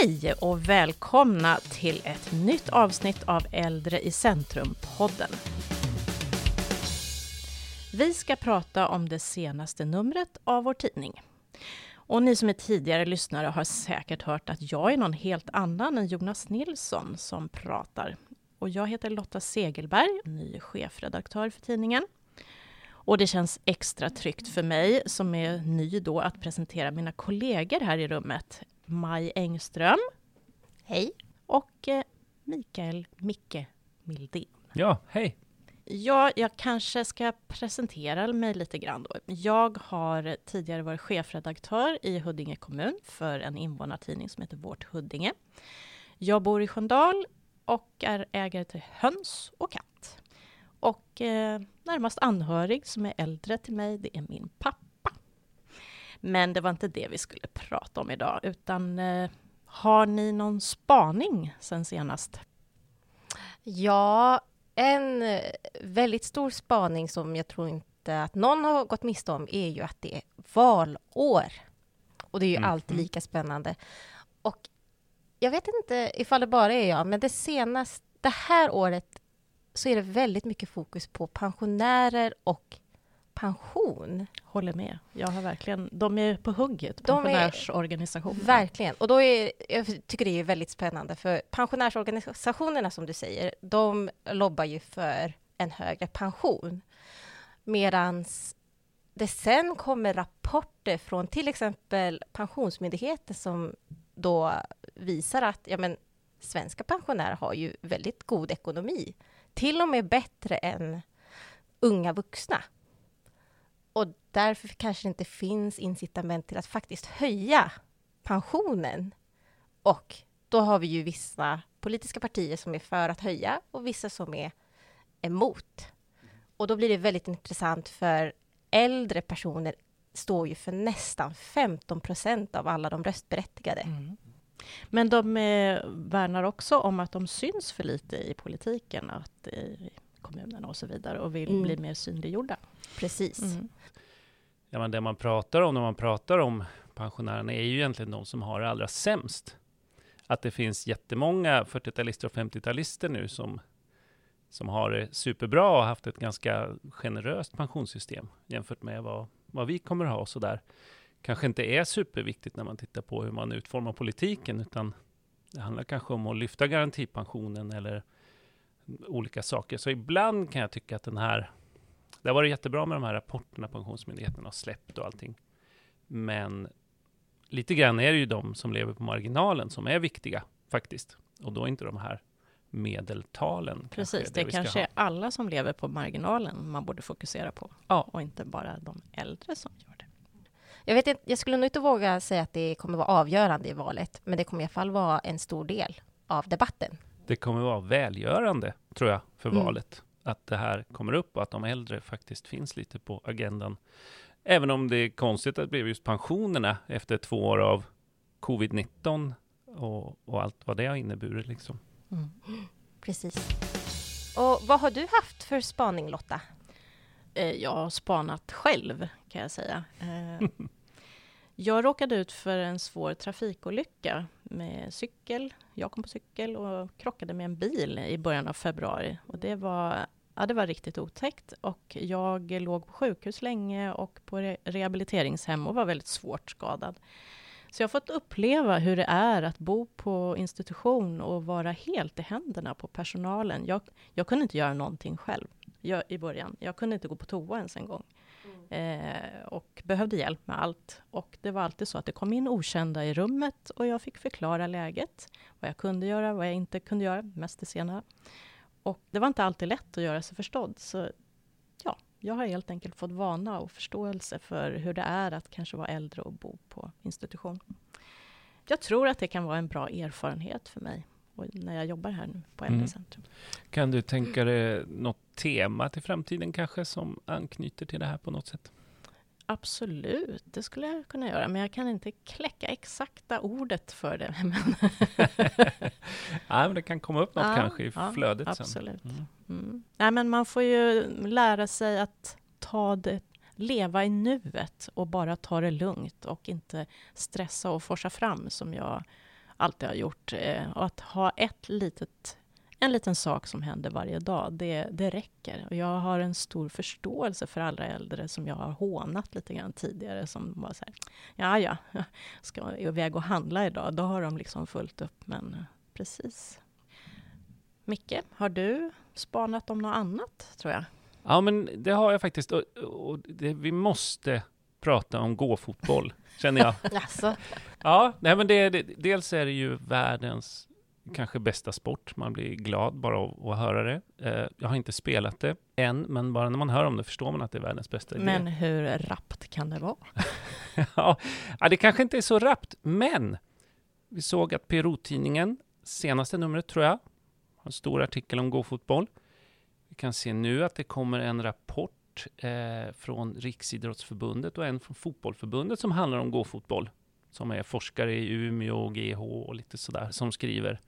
Hej och välkomna till ett nytt avsnitt av Äldre i centrum-podden. Vi ska prata om det senaste numret av vår tidning. Och ni som är tidigare lyssnare har säkert hört att jag är någon helt annan än Jonas Nilsson som pratar. Och jag heter Lotta Segelberg, ny chefredaktör för tidningen. Och det känns extra tryggt för mig, som är ny då, att presentera mina kollegor här i rummet. Maj Engström. Hej. Och eh, Mikael Micke Mildén. Ja, hej. Ja, jag kanske ska presentera mig lite grann då. Jag har tidigare varit chefredaktör i Huddinge kommun för en invånartidning som heter Vårt Huddinge. Jag bor i Sköndal och är ägare till höns och katt. Och eh, närmast anhörig som är äldre till mig, det är min pappa. Men det var inte det vi skulle prata om idag, utan eh, har ni någon spaning sen senast? Ja, en eh, väldigt stor spaning som jag tror inte att någon har gått miste om är ju att det är valår. Och det är ju mm. alltid lika spännande. Och jag vet inte ifall det bara är jag, men det senaste, det här året så är det väldigt mycket fokus på pensionärer och pension. Håller med. Jag har verkligen, de är på hugget, pensionärsorganisationerna. Verkligen. Och då är, jag tycker det är väldigt spännande, för pensionärsorganisationerna, som du säger, de lobbar ju för en högre pension. Medan det sen kommer rapporter från till exempel Pensionsmyndigheten som då visar att ja, men, svenska pensionärer har ju väldigt god ekonomi. Till och med bättre än unga vuxna. Och därför kanske det inte finns incitament till att faktiskt höja pensionen. Och då har vi ju vissa politiska partier som är för att höja och vissa som är emot. Och då blir det väldigt intressant för äldre personer står ju för nästan 15 procent av alla de röstberättigade. Mm. Men de eh, värnar också om att de syns för lite i politiken, att eh, kommunerna och så vidare, och vill mm. bli mer synliggjorda. Precis. Mm. Ja, men det man pratar om när man pratar om pensionärerna är ju egentligen de som har det allra sämst. Att det finns jättemånga 40-talister och 50-talister nu som, som har det superbra och haft ett ganska generöst pensionssystem jämfört med vad, vad vi kommer att ha och så där kanske inte är superviktigt när man tittar på hur man utformar politiken, utan det handlar kanske om att lyfta garantipensionen eller olika saker. Så ibland kan jag tycka att den här, det har varit jättebra med de här rapporterna Pensionsmyndigheten har släppt och allting. Men lite grann är det ju de som lever på marginalen som är viktiga faktiskt. Och då inte de här medeltalen. Precis, kanske, det, det kanske är alla som lever på marginalen man borde fokusera på. Ja. Och inte bara de äldre som gör det. Jag, vet inte, jag skulle nog inte våga säga att det kommer vara avgörande i valet, men det kommer i alla fall vara en stor del av debatten. Det kommer vara välgörande, tror jag, för mm. valet. Att det här kommer upp och att de äldre faktiskt finns lite på agendan. Även om det är konstigt att det blev just pensionerna efter två år av covid-19 och, och, allt vad det har inneburit. Liksom. Mm. Precis. Och vad har du haft för spaning, Lotta? Eh, jag har spanat själv, kan jag säga. Eh, jag råkade ut för en svår trafikolycka med cykel. Jag kom på cykel och krockade med en bil i början av februari. Och det var, ja, det var riktigt otäckt. Och jag låg på sjukhus länge och på re rehabiliteringshem och var väldigt svårt skadad. Så jag har fått uppleva hur det är att bo på institution och vara helt i händerna på personalen. Jag, jag kunde inte göra någonting själv jag, i början. Jag kunde inte gå på toa ens en gång. Mm. Eh, och behövde hjälp med allt. Och det var alltid så att det kom in okända i rummet och jag fick förklara läget. Vad jag kunde göra, vad jag inte kunde göra, mest det senare. Och det var inte alltid lätt att göra sig förstådd. Så ja, jag har helt enkelt fått vana och förståelse för hur det är att kanske vara äldre och bo på institution. Jag tror att det kan vara en bra erfarenhet för mig när jag jobbar här nu på Äldrecentrum. Mm. Kan du tänka dig något tema till framtiden kanske som anknyter till det här på något sätt? Absolut, det skulle jag kunna göra, men jag kan inte kläcka exakta ordet för det. ja, men det kan komma upp något ja, kanske i ja, flödet absolut. sen. Mm. Mm. Nej, men man får ju lära sig att ta det, leva i nuet och bara ta det lugnt och inte stressa och forsa fram som jag alltid har gjort. Eh, och att ha ett litet, en liten sak som händer varje dag, det, det räcker. Och jag har en stor förståelse för alla äldre som jag har hånat lite grann tidigare, som bara säger, ja, ja, jag ska iväg och handla idag. Då har de liksom fullt upp, men precis. Micke, har du spanat om något annat, tror jag? Ja, men det har jag faktiskt. Och, och det, vi måste prata om gåfotboll, känner jag. Alltså, Ja, nej, men det, det, dels är det ju världens kanske bästa sport. Man blir glad bara av att höra det. Eh, jag har inte spelat det än, men bara när man hör om det förstår man att det är världens bästa idé. Men hur rappt kan det vara? ja, ja, det kanske inte är så rappt, men vi såg att PRO-tidningen, senaste numret tror jag, har en stor artikel om gåfotboll. Vi kan se nu att det kommer en rapport eh, från Riksidrottsförbundet och en från Fotbollförbundet som handlar om gåfotboll. Som är forskare i Umeå och GH och lite sådär som skriver.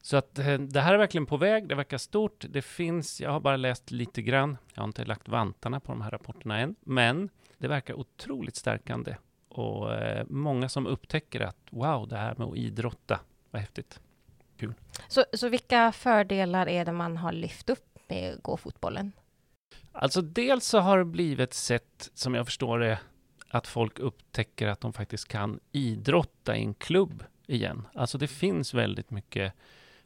Så att eh, det här är verkligen på väg. Det verkar stort. Det finns, jag har bara läst lite grann. Jag har inte lagt vantarna på de här rapporterna än, men det verkar otroligt stärkande och eh, många som upptäcker att wow, det här med att idrotta, vad häftigt. så, så vilka fördelar är det man har lyft upp med gåfotbollen? Alltså dels så har det blivit ett sätt, som jag förstår det, att folk upptäcker att de faktiskt kan idrotta i en klubb igen. Alltså det finns väldigt mycket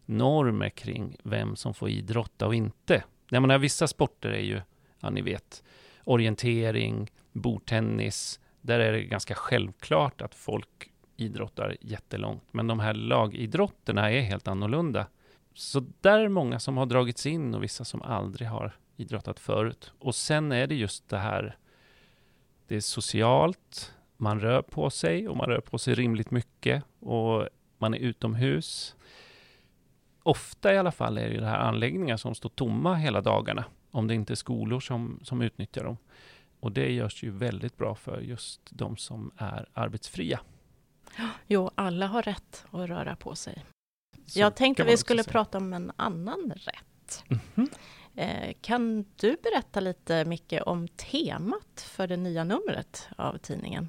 normer kring vem som får idrotta och inte. Jag menar, vissa sporter är ju, ja ni vet, orientering, bordtennis, där är det ganska självklart att folk idrottar jättelångt. Men de här lagidrotterna är helt annorlunda. Så där är det många som har dragits in och vissa som aldrig har idrottat förut. Och sen är det just det här, det är socialt, man rör på sig och man rör på sig rimligt mycket och man är utomhus. Ofta i alla fall är det det här anläggningar som står tomma hela dagarna, om det inte är skolor som, som utnyttjar dem. Och det görs ju väldigt bra för just de som är arbetsfria. Jo, alla har rätt att röra på sig. Så jag tänkte vi skulle säga. prata om en annan rätt. Mhm. Eh, kan du berätta lite, Micke, om temat för det nya numret av tidningen?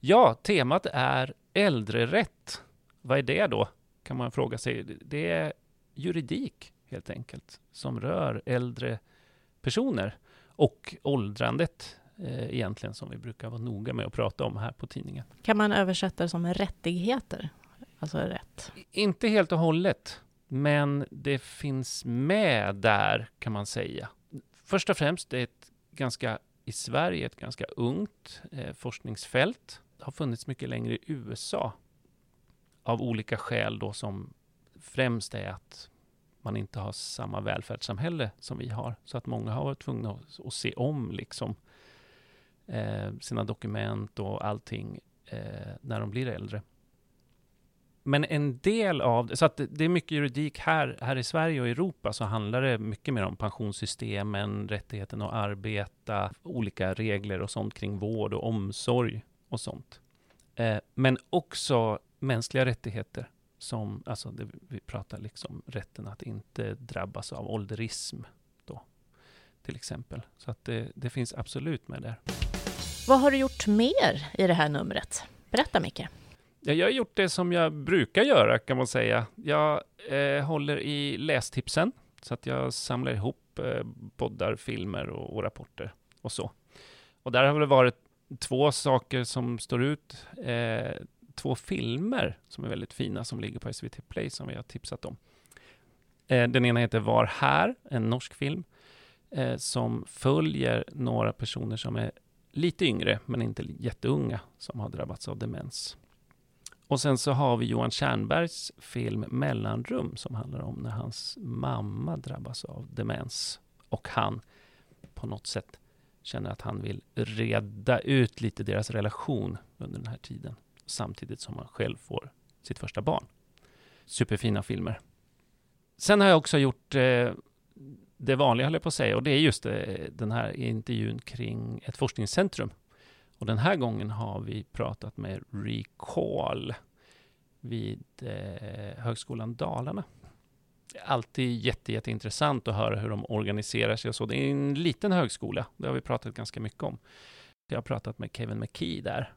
Ja, temat är äldrerätt. Vad är det då? Kan man fråga sig. Det är juridik helt enkelt som rör äldre personer och åldrandet eh, egentligen som vi brukar vara noga med att prata om här på tidningen. Kan man översätta det som rättigheter? Alltså rätt. Inte helt och hållet, men det finns med där kan man säga. Först och främst, det är ett ganska, i Sverige, ett ganska ungt eh, forskningsfält. Det har funnits mycket längre i USA av olika skäl då som främst är att man inte har samma välfärdssamhälle som vi har. Så att många har varit tvungna att, att se om liksom eh, sina dokument och allting eh, när de blir äldre. Men en del av det, så att det, det är mycket juridik här, här i Sverige och Europa så handlar det mycket mer om pensionssystemen, rättigheten att arbeta, olika regler och sånt kring vård och omsorg och sånt. Eh, men också mänskliga rättigheter som, alltså det, vi pratar liksom rätten att inte drabbas av ålderism då, till exempel. Så att det, det finns absolut med där. Vad har du gjort mer i det här numret? Berätta, Micke. Ja, jag har gjort det som jag brukar göra kan man säga. Jag eh, håller i lästipsen så att jag samlar ihop eh, poddar, filmer och, och rapporter och så. Och där har det varit två saker som står ut. Eh, två filmer som är väldigt fina som ligger på SVT Play som vi har tipsat om. Eh, den ena heter Var här, en norsk film eh, som följer några personer som är lite yngre men inte jätteunga som har drabbats av demens. Och sen så har vi Johan Tjernbergs film Mellanrum som handlar om när hans mamma drabbas av demens och han på något sätt känner att han vill reda ut lite deras relation under den här tiden samtidigt som man själv får sitt första barn. Superfina filmer. Sen har jag också gjort eh, det vanliga, höll jag på att säga, och det är just eh, den här intervjun kring ett forskningscentrum. Och den här gången har vi pratat med Recall vid eh, Högskolan Dalarna. Det är alltid jätte, jätteintressant att höra hur de organiserar sig och så. Det är en liten högskola, det har vi pratat ganska mycket om. Jag har pratat med Kevin McKee där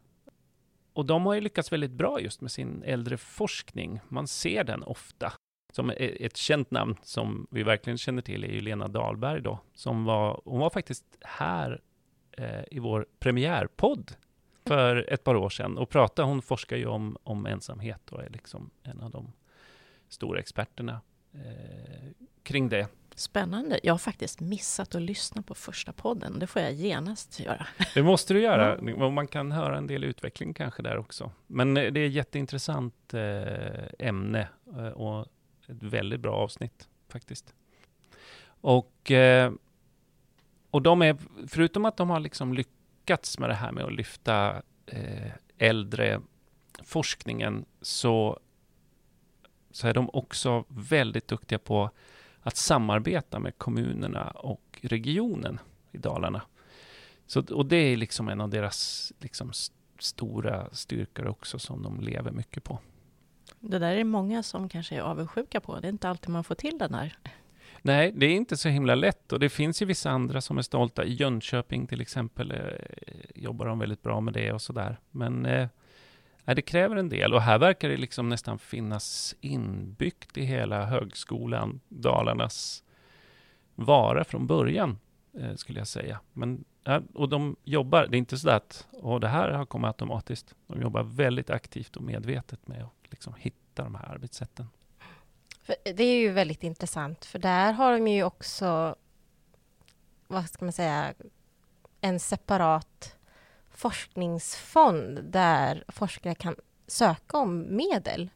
och de har ju lyckats väldigt bra just med sin äldreforskning. Man ser den ofta. Som e-, ett känt namn som vi verkligen känner till är ju Lena Dahlberg då, som var, hon var faktiskt här eh, i vår premiärpodd för ett par år sedan och pratade, hon forskar ju om, om ensamhet och är liksom en av de stora experterna eh, kring det. Spännande. Jag har faktiskt missat att lyssna på första podden. Det får jag genast göra. Det måste du göra. Ja. Man kan höra en del utveckling kanske där också. Men eh, det är ett jätteintressant eh, ämne eh, och ett väldigt bra avsnitt faktiskt. Och, och de är, förutom att de har liksom lyckats med det här med att lyfta äldre forskningen så, så är de också väldigt duktiga på att samarbeta med kommunerna och regionen i Dalarna. Så, och det är liksom en av deras liksom, stora styrkor också som de lever mycket på. Det där är många som kanske är avundsjuka på. Det är inte alltid man får till den där. Nej, det är inte så himla lätt och det finns ju vissa andra som är stolta. I Jönköping till exempel eh, jobbar de väldigt bra med det och sådär. Men eh, det kräver en del och här verkar det liksom nästan finnas inbyggt i hela högskolan, Dalarnas vara från början, eh, skulle jag säga. Men, och de jobbar, det är inte så att och det här har kommit automatiskt. De jobbar väldigt aktivt och medvetet med att liksom hitta de här arbetssätten. För eh, det är ju väldigt intressant, för där har de ju också, vad ska man säga, en separat forskningsfond där forskare kan söka om medel.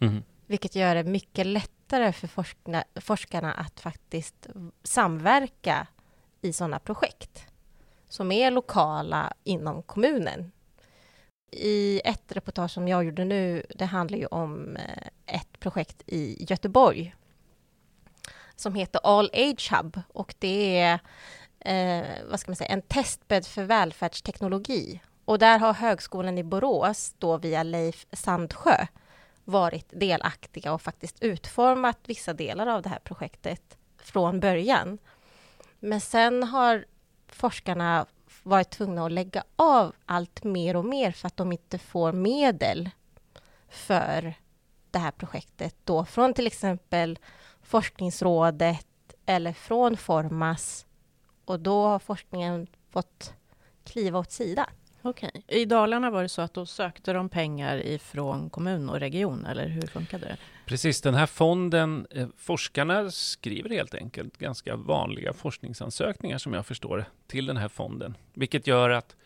Mm. Vilket gör det mycket lättare för forskarna, forskarna att faktiskt samverka i sådana projekt som är lokala inom kommunen. I ett reportage som jag gjorde nu, det handlar ju om eh, ett projekt i Göteborg som heter All Age Hub och det är eh, vad ska man säga, en testbädd för välfärdsteknologi. Och där har Högskolan i Borås, då via Leif Sandsjö, varit delaktiga och faktiskt utformat vissa delar av det här projektet från början. Men sen har forskarna varit tvungna att lägga av allt mer och mer för att de inte får medel för det här projektet då från till exempel Forskningsrådet eller från Formas och då har forskningen fått kliva åt sidan. Okej. I Dalarna var det så att då sökte de pengar ifrån kommun och region, eller hur funkade det? Precis, den här fonden, eh, forskarna skriver helt enkelt ganska vanliga forskningsansökningar som jag förstår till den här fonden. Vilket gör att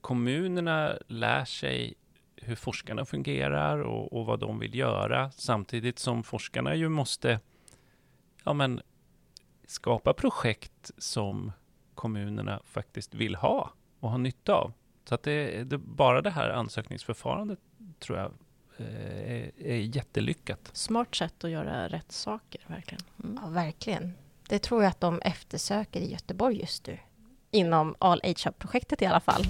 kommunerna lär sig hur forskarna fungerar och, och vad de vill göra, samtidigt som forskarna ju måste ja, men, skapa projekt som kommunerna faktiskt vill ha och ha nytta av. Så att det, det bara det här ansökningsförfarandet tror jag eh, är, är jättelyckat. Smart sätt att göra rätt saker, verkligen. Mm. Ja, verkligen. Det tror jag att de eftersöker i Göteborg just nu. Inom All Age projektet i alla fall.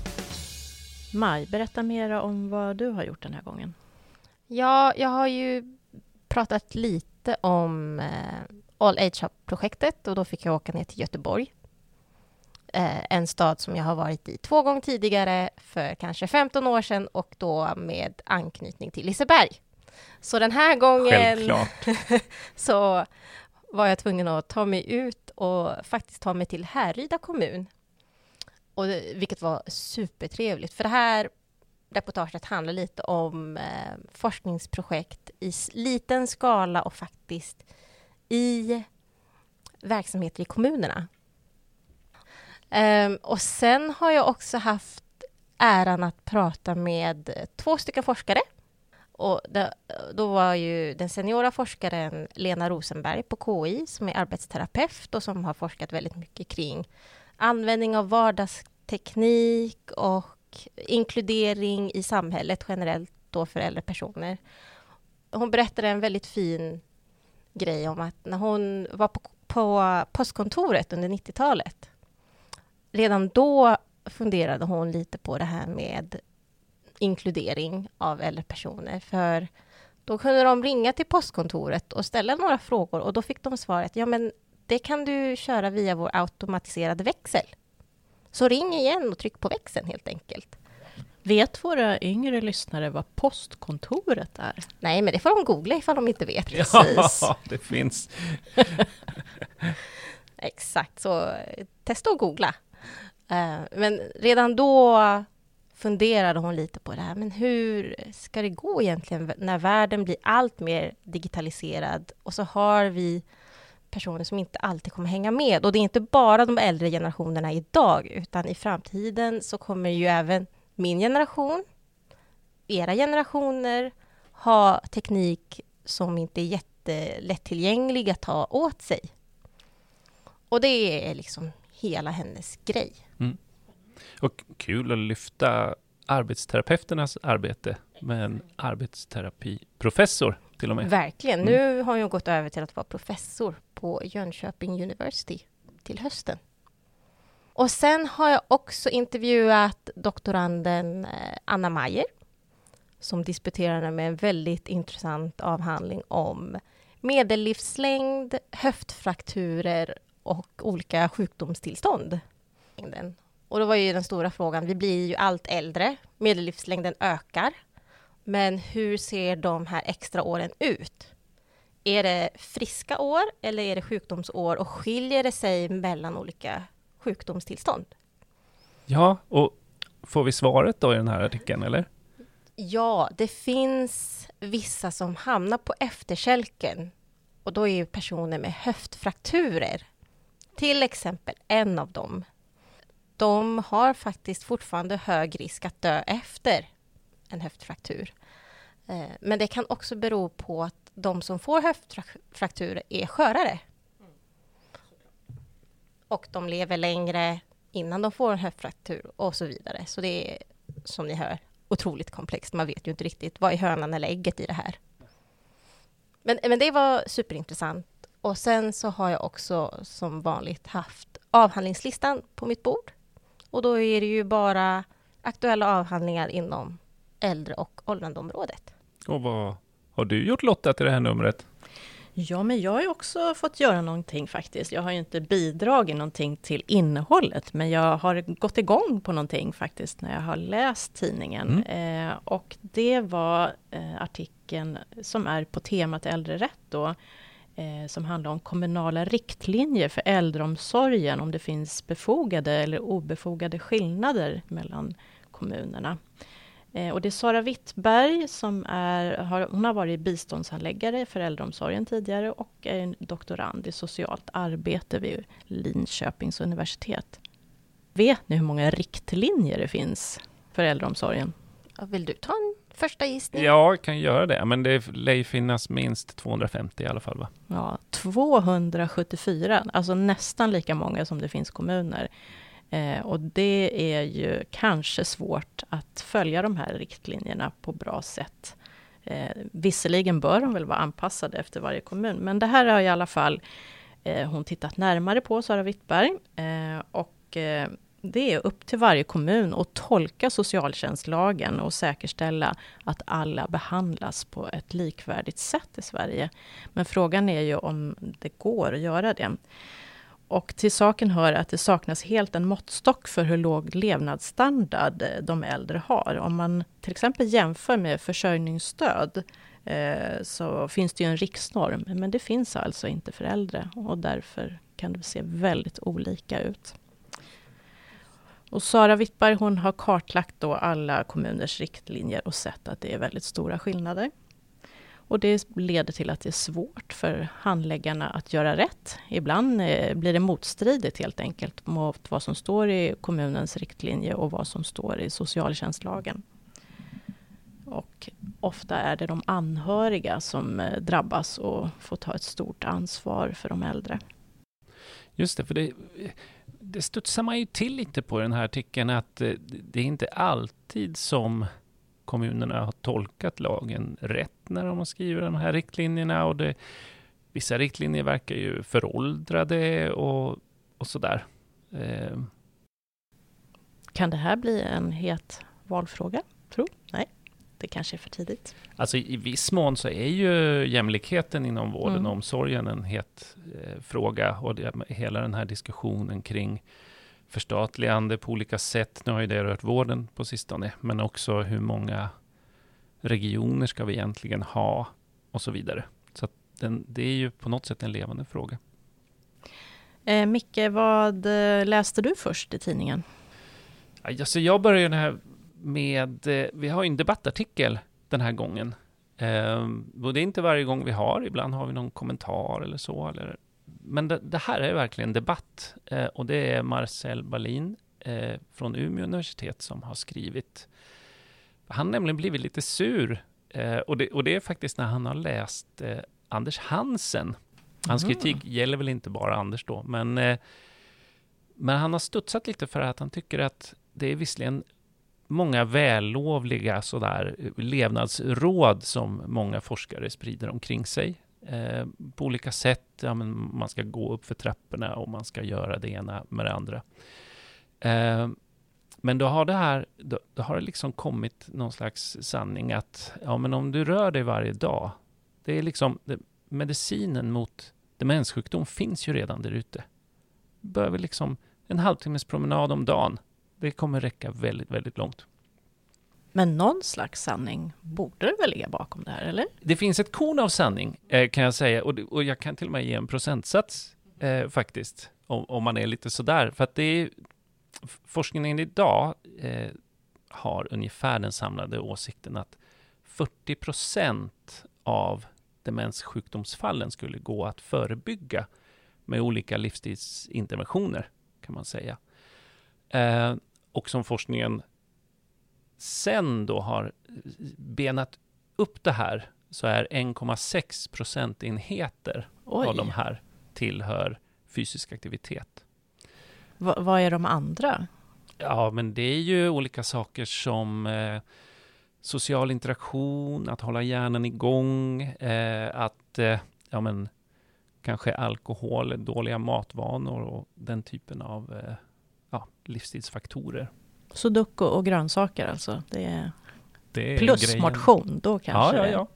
Maj, berätta mer om vad du har gjort den här gången. Ja, jag har ju pratat lite om eh, All Age-projektet och då fick jag åka ner till Göteborg. Eh, en stad som jag har varit i två gånger tidigare för kanske 15 år sedan och då med anknytning till Liseberg. Så den här gången så var jag tvungen att ta mig ut och faktiskt ta mig till Härryda kommun. Och vilket var supertrevligt, för det här reportaget handlar lite om eh, forskningsprojekt i liten skala och faktiskt i verksamheter i kommunerna. Um, och sen har jag också haft äran att prata med två stycken forskare. Och det, då var ju den seniora forskaren Lena Rosenberg på KI som är arbetsterapeut och som har forskat väldigt mycket kring användning av vardagsteknik och inkludering i samhället generellt då för äldre personer. Hon berättade en väldigt fin grej om att när hon var på, på postkontoret under 90-talet, redan då funderade hon lite på det här med inkludering av äldre personer, för då kunde de ringa till postkontoret och ställa några frågor och då fick de svaret, ja men det kan du köra via vår automatiserade växel. Så ring igen och tryck på växeln helt enkelt. Vet våra yngre lyssnare vad postkontoret är? Nej, men det får de googla ifall de inte vet. Precis. Ja, det finns. Exakt, så testa att googla. Eh, men redan då funderade hon lite på det här, men hur ska det gå egentligen när världen blir allt mer digitaliserad och så har vi personer som inte alltid kommer hänga med. Och det är inte bara de äldre generationerna idag, utan i framtiden så kommer ju även min generation, era generationer, ha teknik som inte är jättelättillgänglig att ta åt sig. Och det är liksom hela hennes grej. Och kul att lyfta arbetsterapeuternas arbete med en arbetsterapiprofessor till och med. Verkligen. Mm. Nu har hon gått över till att vara professor på Jönköping University till hösten. Och sen har jag också intervjuat doktoranden eh, Anna Mayer som disputerade med en väldigt intressant avhandling om medellivslängd, höftfrakturer och olika sjukdomstillstånd. Och då var ju den stora frågan, vi blir ju allt äldre, medellivslängden ökar. Men hur ser de här extra åren ut? Är det friska år eller är det sjukdomsår och skiljer det sig mellan olika sjukdomstillstånd? Ja, och får vi svaret då i den här artikeln, eller? Ja, det finns vissa som hamnar på efterkälken och då är ju personer med höftfrakturer till exempel en av dem. De har faktiskt fortfarande hög risk att dö efter en höftfraktur. Eh, men det kan också bero på att de som får höftfraktur är skörare. Och de lever längre innan de får en höftfraktur och så vidare. Så det är, som ni hör, otroligt komplext. Man vet ju inte riktigt vad är hönan eller ägget i det här. Men, men det var superintressant. Och sen så har jag också som vanligt haft avhandlingslistan på mitt bord. Och då är det ju bara aktuella avhandlingar inom äldre och åldrandeområdet. Och vad har du gjort Lotta till det här numret? Ja, men jag har ju också fått göra någonting faktiskt. Jag har ju inte bidragit någonting till innehållet, men jag har gått igång på någonting faktiskt när jag har läst tidningen. Eh, och det var eh, artikeln som är på temat äldre rätt då, eh, som handlar om kommunala riktlinjer för äldreomsorgen, om det finns befogade eller obefogade skillnader mellan kommunerna. Eh, Och det är Sara Wittberg som är, har, hon har varit biståndshandläggare för äldreomsorgen tidigare och är en doktorand i socialt arbete vid Linköpings universitet. Vet ni hur många riktlinjer det finns för äldreomsorgen? Vill du ta en första gissning? Ja, jag kan göra det, men det lär ju finnas minst 250 i alla fall, va? Ja, 274, alltså nästan lika många som det finns kommuner. Eh, och det är ju kanske svårt att följa de här riktlinjerna på bra sätt. Eh, visserligen bör de väl vara anpassade efter varje kommun, men det här har i alla fall eh, hon tittat närmare på, Sara Wittberg. Eh, och eh, det är upp till varje kommun att tolka socialtjänstlagen och säkerställa att alla behandlas på ett likvärdigt sätt i Sverige. Men frågan är ju om det går att göra det. Och till saken hör att det saknas helt en måttstock för hur låg levnadsstandard eh, de äldre har. Om man till exempel jämför med försörjningsstöd eh, så finns det ju en riksnorm, men det finns alltså inte för äldre och därför kan det se väldigt olika ut. Och Sara Wittberg hon har kartlagt då alla kommuners riktlinjer och sett att det är väldigt stora skillnader. Och det leder till att det är svårt för handläggarna att göra rätt. Ibland eh, blir det motstridigt helt enkelt mot vad som står i kommunens riktlinje och vad som står i socialtjänstlagen. Och ofta är det de anhöriga som eh, drabbas och får ta ett stort ansvar för de äldre. Just det, för det, det studsar man ju till lite på i den här artikeln att eh, det är inte alltid som kommunerna har tolkat lagen rätt när de har skrivit de här riktlinjerna och det, vissa riktlinjer verkar ju föråldrade och, och sådär. Eh, Kan det här bli en het valfråga? Tro? Nej, det kanske är för tidigt. Alltså i viss mån så är ju jämlikheten inom vården Mm. och omsorgen en het eh, fråga och det, hela den här diskussionen kring förstatligande på olika sätt. Nu har ju det rört vården på sistone, men också hur många regioner ska vi egentligen ha och så vidare. Så den, det är ju på något sätt en levande fråga. Eh, Micke, vad eh, läste du först i tidningen? Alltså jag började här med, eh, vi har ju en debattartikel den här gången. Eh, och det är inte varje gång vi har, ibland har vi någon kommentar eller så. Eller, men det, det här är verkligen debatt. Eh, och det är Marcel Balin eh, från Umeå universitet som har skrivit. Han har nämligen blivit lite sur. Och, det, och det är faktiskt när han har läst Anders Hansen. Hans Mhm. kritik gäller väl inte bara Anders då, men, men han har studsat lite för att han tycker att det är visserligen många vällovliga sådär eh, levnadsråd som många forskare sprider omkring sig eh, på olika sätt. Ja, men man ska gå upp för trapporna och man ska göra det ena med det andra. Eh, men då har det här, då, då har det liksom kommit någon slags sanning att ja, men om du rör dig varje dag, det är liksom det, medicinen mot demenssjukdom finns ju redan där ute. Du behöver liksom en halvtimmes promenad om dagen. Det kommer räcka väldigt, väldigt långt. Men någon slags sanning borde det väl ligga bakom det här, eller? Det finns ett korn av sanning, eh, kan jag säga. Och, jag kan till och med ge en procentsats, eh, faktiskt. Om, om man är lite sådär. För att det är... Forskningen idag eh, har ungefär den samlade åsikten att 40 procent av demenssjukdomsfallen skulle gå att förebygga med olika livsstilsinterventioner, kan man säga. Eh, och som forskningen sen då har benat upp det här så är 1,6 procentenheter Oj, av de här tillhör fysisk aktivitet. Va, vad är de andra? Ja, men det är ju olika saker som eh, social interaktion, att hålla hjärnan igång, eh, att eh, ja, men, kanske alkohol, dåliga matvanor och den typen av eh, livsstilsfaktorer. Sudoku och grönsaker alltså. Det är Det är plus grejen. motion, då Ja, kanske ja, det- ja.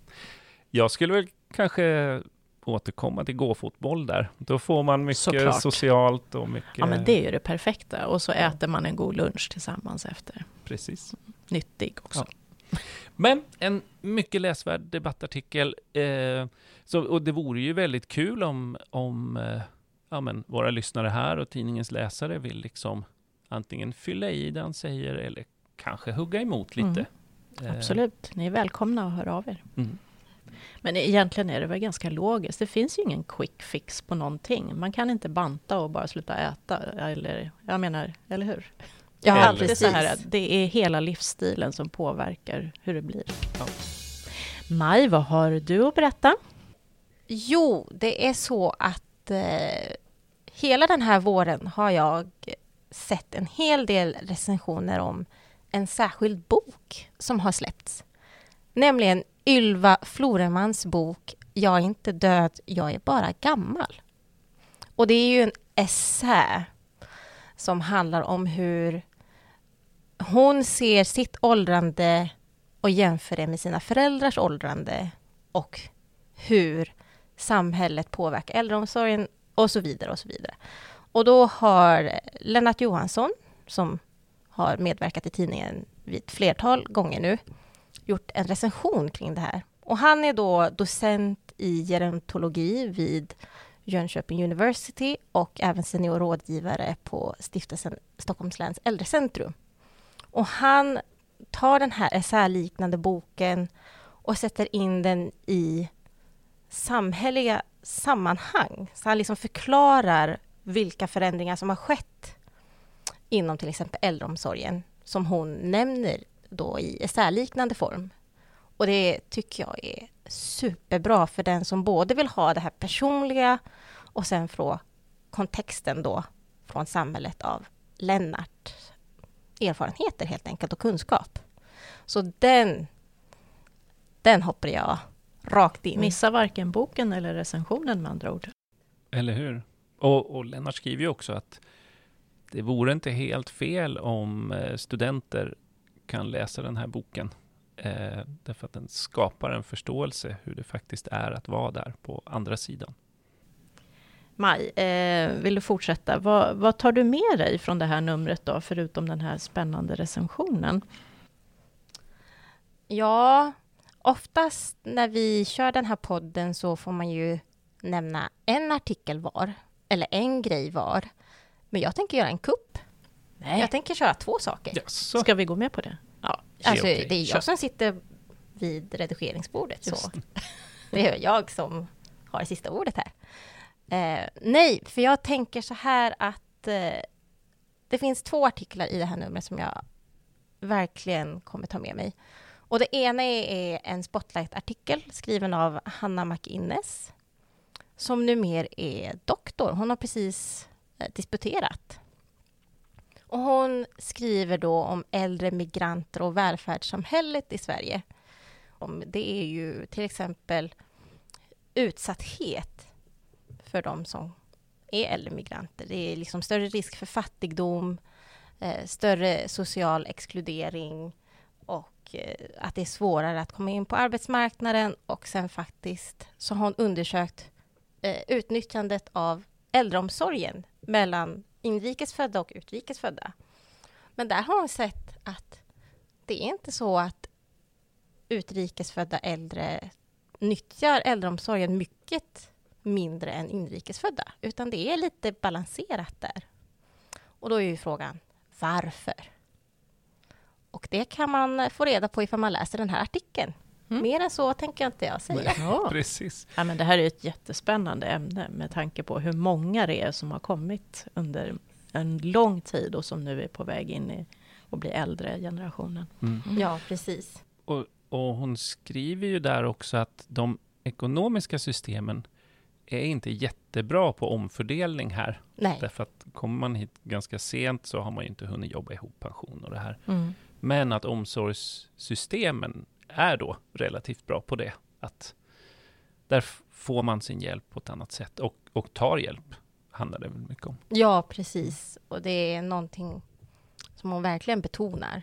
Jag skulle väl kanske återkomma till gåfotboll där. Då får man mycket Såklart. socialt och mycket... Ja, men det är ju det perfekta. Och så äter man en god lunch tillsammans efter. Precis. Nyttig också. Men en mycket läsvärd debattartikel. Eh, så, och det vore ju väldigt kul om, om eh, ja, men våra lyssnare här och tidningens läsare vill liksom antingen fylla i det han säger eller kanske hugga emot lite. Eh, Absolut, ni är välkomna att höra av er. Mm. Men egentligen är det väl ganska logiskt. Det finns ju ingen quick fix på någonting. Man kan inte banta och bara sluta äta. Eller, jag menar, eller hur? Ja, Eller- Alltid precis. så här, att det är hela livsstilen som påverkar hur det blir. Ja. Maj, vad har du att berätta? Jo, det är så att eh, hela den här våren har jag sett en hel del recensioner om en särskild bok som har släppts. Nämligen Ylva Floremans bok Jag är inte död, jag är bara gammal. Och det är ju en essä som handlar om hur hon ser sitt åldrande och jämför det med sina föräldrars åldrande och hur samhället påverkar äldreomsorgen och så vidare och så vidare. Och då har Lennart Johansson, som har medverkat i tidningen vid ett flertal gånger nu, gjort en recension kring det här. Och han är då docent i gerontologi vid Jönköping University och även senior rådgivare på stiftelsen Stockholms läns äldrecentrum. Och han tar den här essäliknande boken och sätter in den i samhälleliga sammanhang. Så han liksom förklarar vilka förändringar som har skett inom till exempel äldreomsorgen som hon nämner då i essäliknande form. Och det tycker jag är superbra för den som både vill ha det här personliga och sen få kontexten då från samhället av Lennart erfarenheter helt enkelt och kunskap. Så den, den hoppar jag rakt in. Missa varken boken eller recensionen med andra ord. Eller hur? Och, och Lennart skriver ju också att det vore inte helt fel om eh, studenter kan läsa den här boken. Eh, därför att den skapar en förståelse hur det faktiskt är att vara där på andra sidan. Maj, eh, vill du fortsätta? Vad, vad, tar du med dig från det här numret då, förutom den här spännande recensionen? Ja, oftast när vi kör den här podden så får man ju nämna en artikel var, eller en grej var. Men jag tänker göra en kupp. Nej. Jag tänker köra två saker. Jaså. Ska vi gå med på det? Ja. Alltså, det är jag som sitter vid redigeringsbordet. Så. Det är jag som har det sista ordet här. Eh, nej, för jag tänker så här att eh, det finns två artiklar i det här numret som jag verkligen kommer ta med mig. Och det ena är en Spotlight-artikel skriven av Hanna McInnes som numera är doktor. Hon har precis eh, disputerat. Och hon skriver då om äldre migranter och välfärdssamhället i Sverige. Det är ju till exempel utsatthet för de som är äldre migranter. Det är liksom större risk för fattigdom, eh, större social exkludering och eh, att det är svårare att komma in på arbetsmarknaden och sen faktiskt så har hon undersökt eh, utnyttjandet av äldreomsorgen mellan inrikesfödda och utrikesfödda. Men där har hon sett att det är inte så att utrikesfödda äldre nyttjar äldreomsorgen mycket mindre än inrikesfödda, utan det är lite balanserat där. Och då är ju frågan varför? Och det kan man få reda på ifall man läser den här artikeln. Mm. Mer än så tänker jag inte jag säga. Ja. Precis. Ja, men det här är ett jättespännande ämne med tanke på hur många det är som har kommit under en lång tid och som nu är på väg in i och blir äldre generationen. Mm. Ja, precis. Och, och hon skriver ju där också att de ekonomiska systemen är inte jättebra på omfördelning här. Nej. Därför att kommer man hit ganska sent så har man ju inte hunnit jobba ihop pension och det här. Mm. Men att omsorgssystemen är då relativt bra på det. Att där får man sin hjälp på ett annat sätt och, och tar hjälp, handlar det väl mycket om. Ja, precis. Och det är någonting som hon verkligen betonar.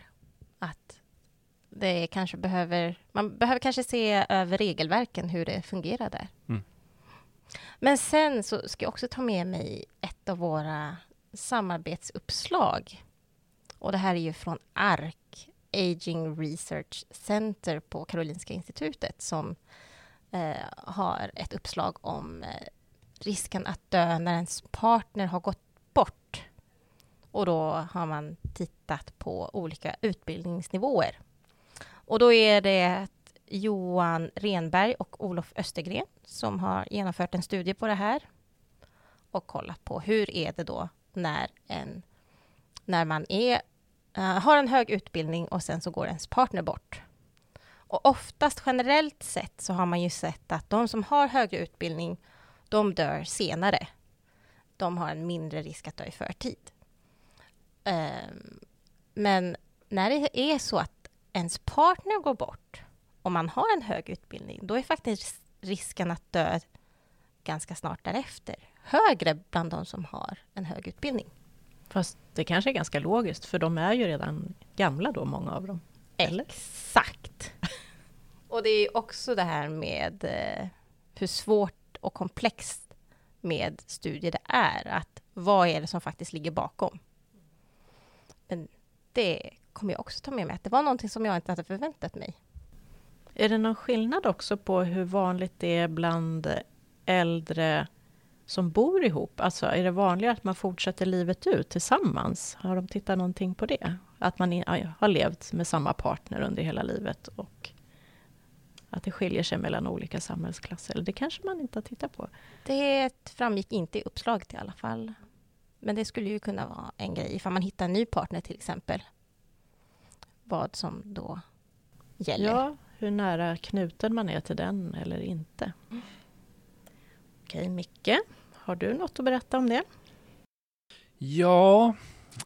Att det kanske behöver, man behöver kanske se över regelverken, hur det fungerar där. Mm. Men sen så ska jag också ta med mig ett av våra samarbetsuppslag. Och det här är ju från ARK, Aging Research Center på Karolinska institutet som eh, har ett uppslag om eh, risken att dö när ens partner har gått bort. Och då har man tittat på olika utbildningsnivåer. Och då är det Johan Renberg och Olof Östergren som har genomfört en studie på det här och kollat på hur är det då när, en, när man är, uh, har en hög utbildning och sen så går ens partner bort. Och oftast generellt sett så har man ju sett att de som har högre utbildning, de dör senare. De har en mindre risk att dö i förtid. Um, men när det är så att ens partner går bort om man har en hög utbildning, då är faktiskt risken att dö ganska snart därefter högre bland de som har en hög utbildning. Fast det kanske är ganska logiskt, för de är ju redan gamla då, många av dem. Eller? Exakt! Och det är också det här med eh, hur svårt och komplext med studier det är. Att vad är det som faktiskt ligger bakom? Men det kommer jag också ta med mig, att det var någonting som jag inte hade förväntat mig. Är det någon skillnad också på hur vanligt det är bland äldre som bor ihop? Alltså är det vanligare att man fortsätter livet ut tillsammans? Har de tittat någonting på det? Att man har levt med samma partner under hela livet och att det skiljer sig mellan olika samhällsklasser? Det kanske man inte har tittat på? Det framgick inte i uppslaget i alla fall. Men det skulle ju kunna vara en grej ifall man hittar en ny partner till exempel. Vad som då gäller. Ja, hur nära knuten man är till den eller inte. Mm. Okej, Micke, har du något att berätta om det? Ja,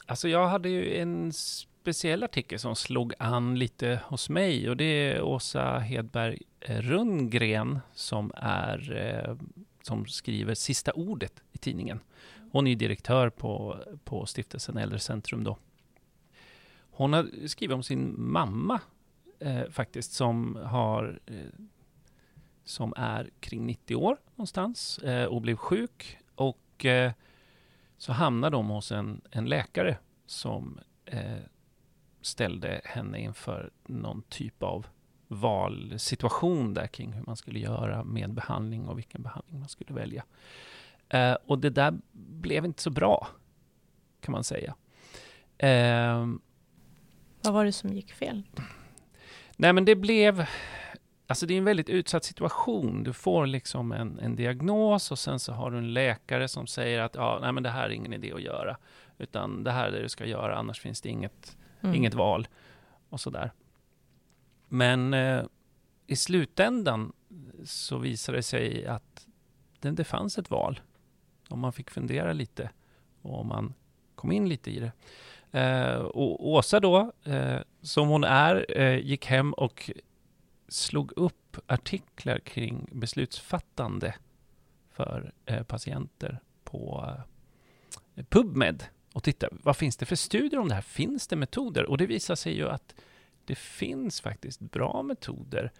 alltså jag hade ju en speciell artikel som slog an lite hos mig och det är Åsa Hedberg eh, Rundgren som är eh, som skriver sista ordet i tidningen. Hon är direktör på, på stiftelsen Äldrecentrum då. Hon har skrivit om sin mamma eh, faktiskt som har eh, som är kring 90 år någonstans eh, och blev sjuk och eh, så hamnar de hos en, en läkare som eh, ställde henne inför någon typ av valsituation där kring hur man skulle göra med behandling och vilken behandling man skulle välja. Eh, och det där blev inte så bra, kan man säga. Eh, Vad var det som gick fel? nej, men det blev... Alltså det är en väldigt utsatt situation. Du får liksom en, en diagnos och sen så har du en läkare som säger att ja, nej, men det här är ingen idé att göra. Utan det här är det du ska göra, annars finns det inget, Mm. inget val. Och sådär. Men eh, i slutändan så visade det sig att det, det fanns ett val. Om man fick fundera lite och om man kom in lite i det. Eh, och Åsa då, eh, som hon är, eh, gick hem och slog upp artiklar kring beslutsfattande för eh, patienter på eh, PubMed och titta, vad finns det för studier om det här? Finns det metoder? Och det visar sig ju att det finns faktiskt bra metoder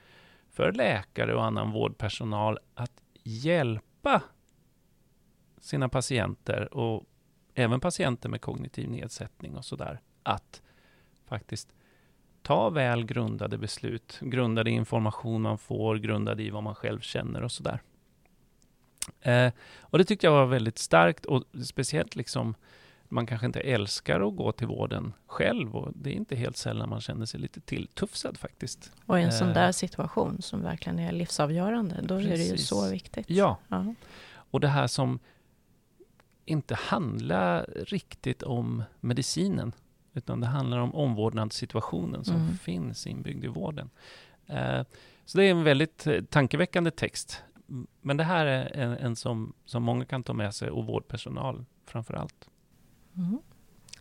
för läkare och annan vårdpersonal att hjälpa sina patienter och även patienter med kognitiv nedsättning och sådär att faktiskt ta väl grundade beslut, grundade i information man får, grundade i vad man själv känner och sådär. Eh, och det tyckte jag var väldigt starkt och speciellt liksom man kanske inte älskar att gå till vården själv och det är inte helt sällan man känner sig lite tilltufsad faktiskt. Och i en sån Eh. där situation som verkligen är livsavgörande, då är det ju Precis. så viktigt. Ja, Ja. och det här som inte handlar riktigt om medicinen, utan det handlar om omvårdnadssituationen som Mm. finns inbyggd i vården. Eh, så det är en väldigt eh, tankeväckande text. Men det här är en, en som, som många kan ta med sig och vårdpersonal framför allt. Mm.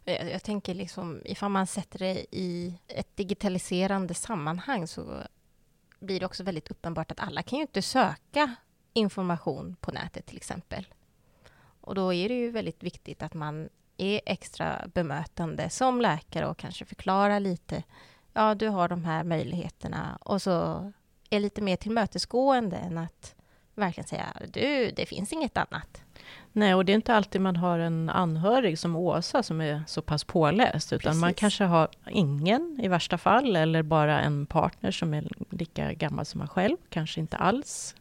Jag, jag tänker liksom, ifall man sätter det i ett digitaliserande sammanhang så blir det också väldigt uppenbart att alla kan ju inte söka information på nätet till exempel. Och då är det ju väldigt viktigt att man är extra bemötande som läkare och kanske förklarar lite. Ja, du har de här möjligheterna och så är lite mer tillmötesgående än att verkligen säga du, det finns inget annat. Nej, och det är inte alltid man har en anhörig som Åsa som är så pass påläst, utan man Precis. kanske har ingen i värsta fall, eller bara en partner som är lika gammal som man själv, kanske inte alls.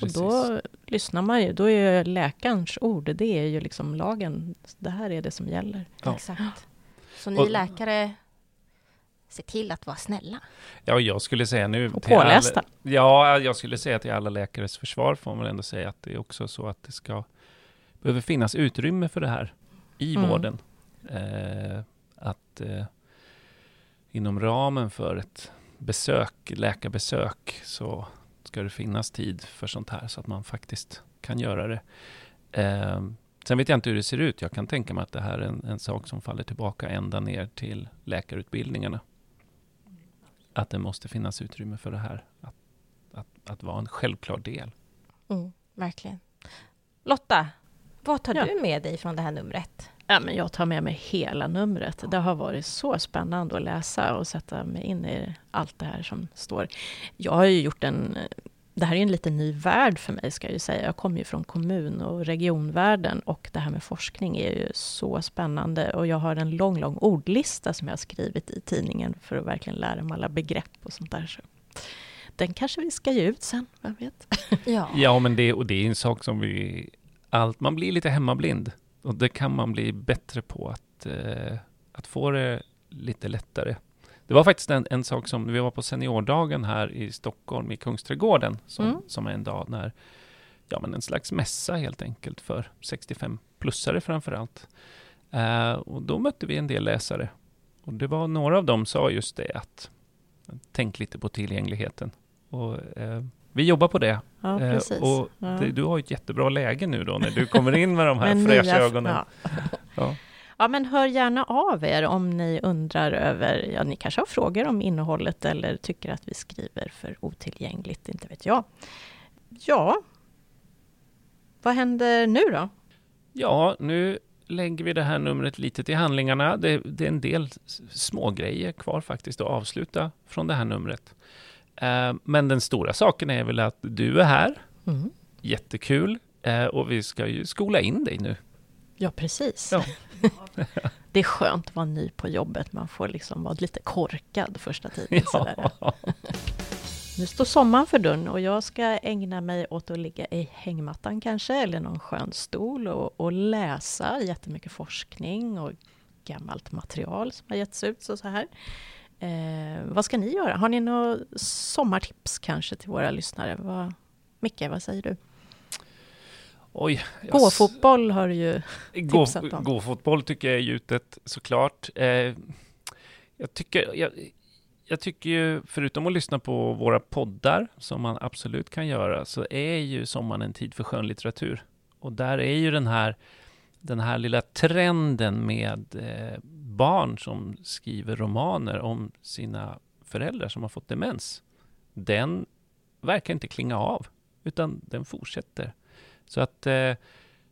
Och då lyssnar man ju, då är ju läkarens ord, det är ju liksom lagen, det här är det som gäller. Ja. Exakt. Så ni Och- läkare, se till att vara snälla. Ja, jag skulle säga nu... Och till alla- pålästa. Ja, jag skulle säga till alla läkares försvar får man ändå säga att det är också så att det ska behöver finnas utrymme för det här i Mm. vården. Eh, att eh, inom ramen för ett besök, läkarbesök, så ska det finnas tid för sånt här så att man faktiskt kan göra det. Eh, sen vet jag inte hur det ser ut. Jag kan tänka mig att det här är en, en sak som faller tillbaka ända ner till läkarutbildningarna. Att det måste finnas utrymme för det här. Att, att, att vara en självklar del. Mm, verkligen. Lotta, vad tar Ja. du med dig från det här numret? Ja, men jag tar med mig hela numret. Det har varit så spännande att läsa och sätta mig in i allt det här som står. Jag har ju gjort en... Det här är en lite ny värld för mig, ska jag ju säga. Jag kommer ju från kommun och regionvärlden och det här med forskning är ju så spännande. Och jag har en lång, lång ordlista som jag har skrivit i tidningen för att verkligen lära mig alla begrepp och sånt där. Så den kanske vi ska ge ut sen, vem vet? Ja. Ja, men det, och det är en sak som vi... Allt, man blir lite hemmablind. Och det kan man bli bättre på att, eh, att få det lite lättare. Det var faktiskt en, en sak som, vi var på seniordagen här i Stockholm i Kungsträdgården, som, Mm. som är en dag när, ja men en slags mässa helt enkelt för 65-plussare framför allt. Eh, och då mötte vi en del läsare. Och det var några av dem sa just det att tänk lite på tillgängligheten. Och eh, vi jobbar på det. Ja, Eh, och ja. det, du har ett jättebra läge nu då när du kommer in med de här fräscha ögonen. Ja. Ja. Men hör gärna av er om ni undrar över, ja, ni kanske har frågor om innehållet eller tycker att vi skriver för otillgängligt, inte vet jag. Ja, vad händer nu då? Ja, nu lägger vi det här numret lite till handlingarna. Det, det är en del små grejer kvar faktiskt att avsluta från det här numret. Eh, men den stora saken är väl att du är här. Mm. Jättekul. Eh, och vi ska ju skola in dig nu. Ja, precis. Ja. det är skönt att vara ny på jobbet. Man får liksom vara lite korkad första tiden. Ja. Nu står sommaren för dörren och jag ska ägna mig åt att ligga i hängmattan kanske, eller någon skön stol och, och läsa jättemycket forskning och gammalt material som har getts ut. Så, så här. Eh, vad ska ni göra? Har ni några sommartips kanske till våra lyssnare? Vad, Micke, vad säger du? Oj, jag Gå-fotboll har du ju Gå, tipsat om. gåfotboll tycker jag är gjutet såklart. Eh, jag, tycker, jag, jag tycker ju, förutom att lyssna på våra poddar, som man absolut kan göra, så är ju sommaren en tid för skönlitteratur. Och där är ju den här, den här lilla trenden med eh, barn som skriver romaner om sina föräldrar som har fått demens. Den verkar inte klinga av, utan den fortsätter. Så att eh,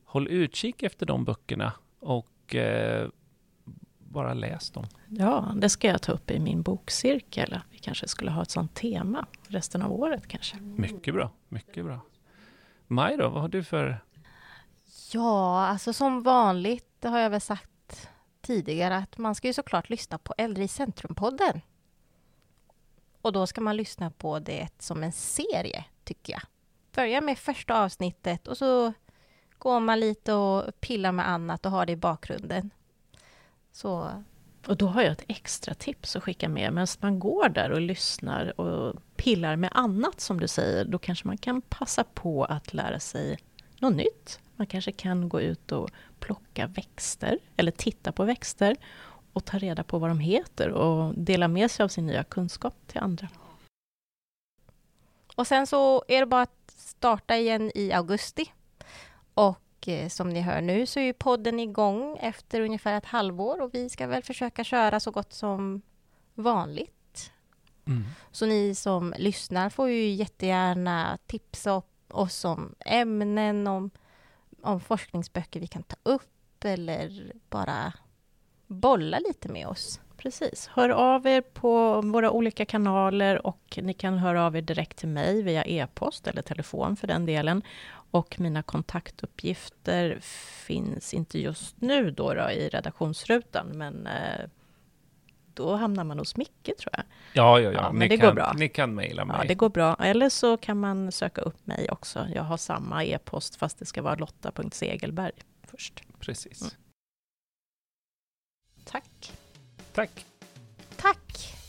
håll utkik efter de böckerna och eh, bara läs dem. Ja, det ska jag ta upp i min bokcirkel. Vi kanske skulle ha ett sånt tema resten av året kanske. Mycket bra, mycket bra. Maj då, vad har du för... Ja, alltså som vanligt, det har jag väl sagt tidigare, att man ska ju såklart lyssna på Äldre i Centrum-podden. Och då ska man lyssna på det som en serie, tycker jag. Börja med första avsnittet och så går man lite och pillar med annat och har det i bakgrunden. Så Och då har jag ett extra tips att skicka med. Medan man går där och lyssnar och pillar med annat som du säger, då kanske man kan passa på att lära sig något nytt. Man kanske kan gå ut och plocka växter eller titta på växter och ta reda på vad de heter och dela med sig av sin nya kunskap till andra. Och sen så är det bara att starta igen i augusti. Och eh, som ni hör nu så är ju podden igång efter ungefär ett halvår och vi ska väl försöka köra så gott som vanligt. Mm. Så ni som lyssnar får ju jättegärna tipsa oss om ämnen, om, om forskningsböcker vi kan ta upp eller bara bolla lite med oss. Precis. Hör av er på våra olika kanaler och ni kan höra av er direkt till mig via e-post eller telefon för den delen. Och mina kontaktuppgifter finns inte just nu då, då i redaktionsrutan, men eh, då hamnar man hos Micke tror jag. Ja, ja, ja. Ja, men ni, det kan, går bra. ni kan mejla mig. Ja, det går bra. Eller så kan man söka upp mig också. Jag har samma e-post fast det ska vara lotta.segelberg först. Precis. Mm. Tack! Tack. Tack!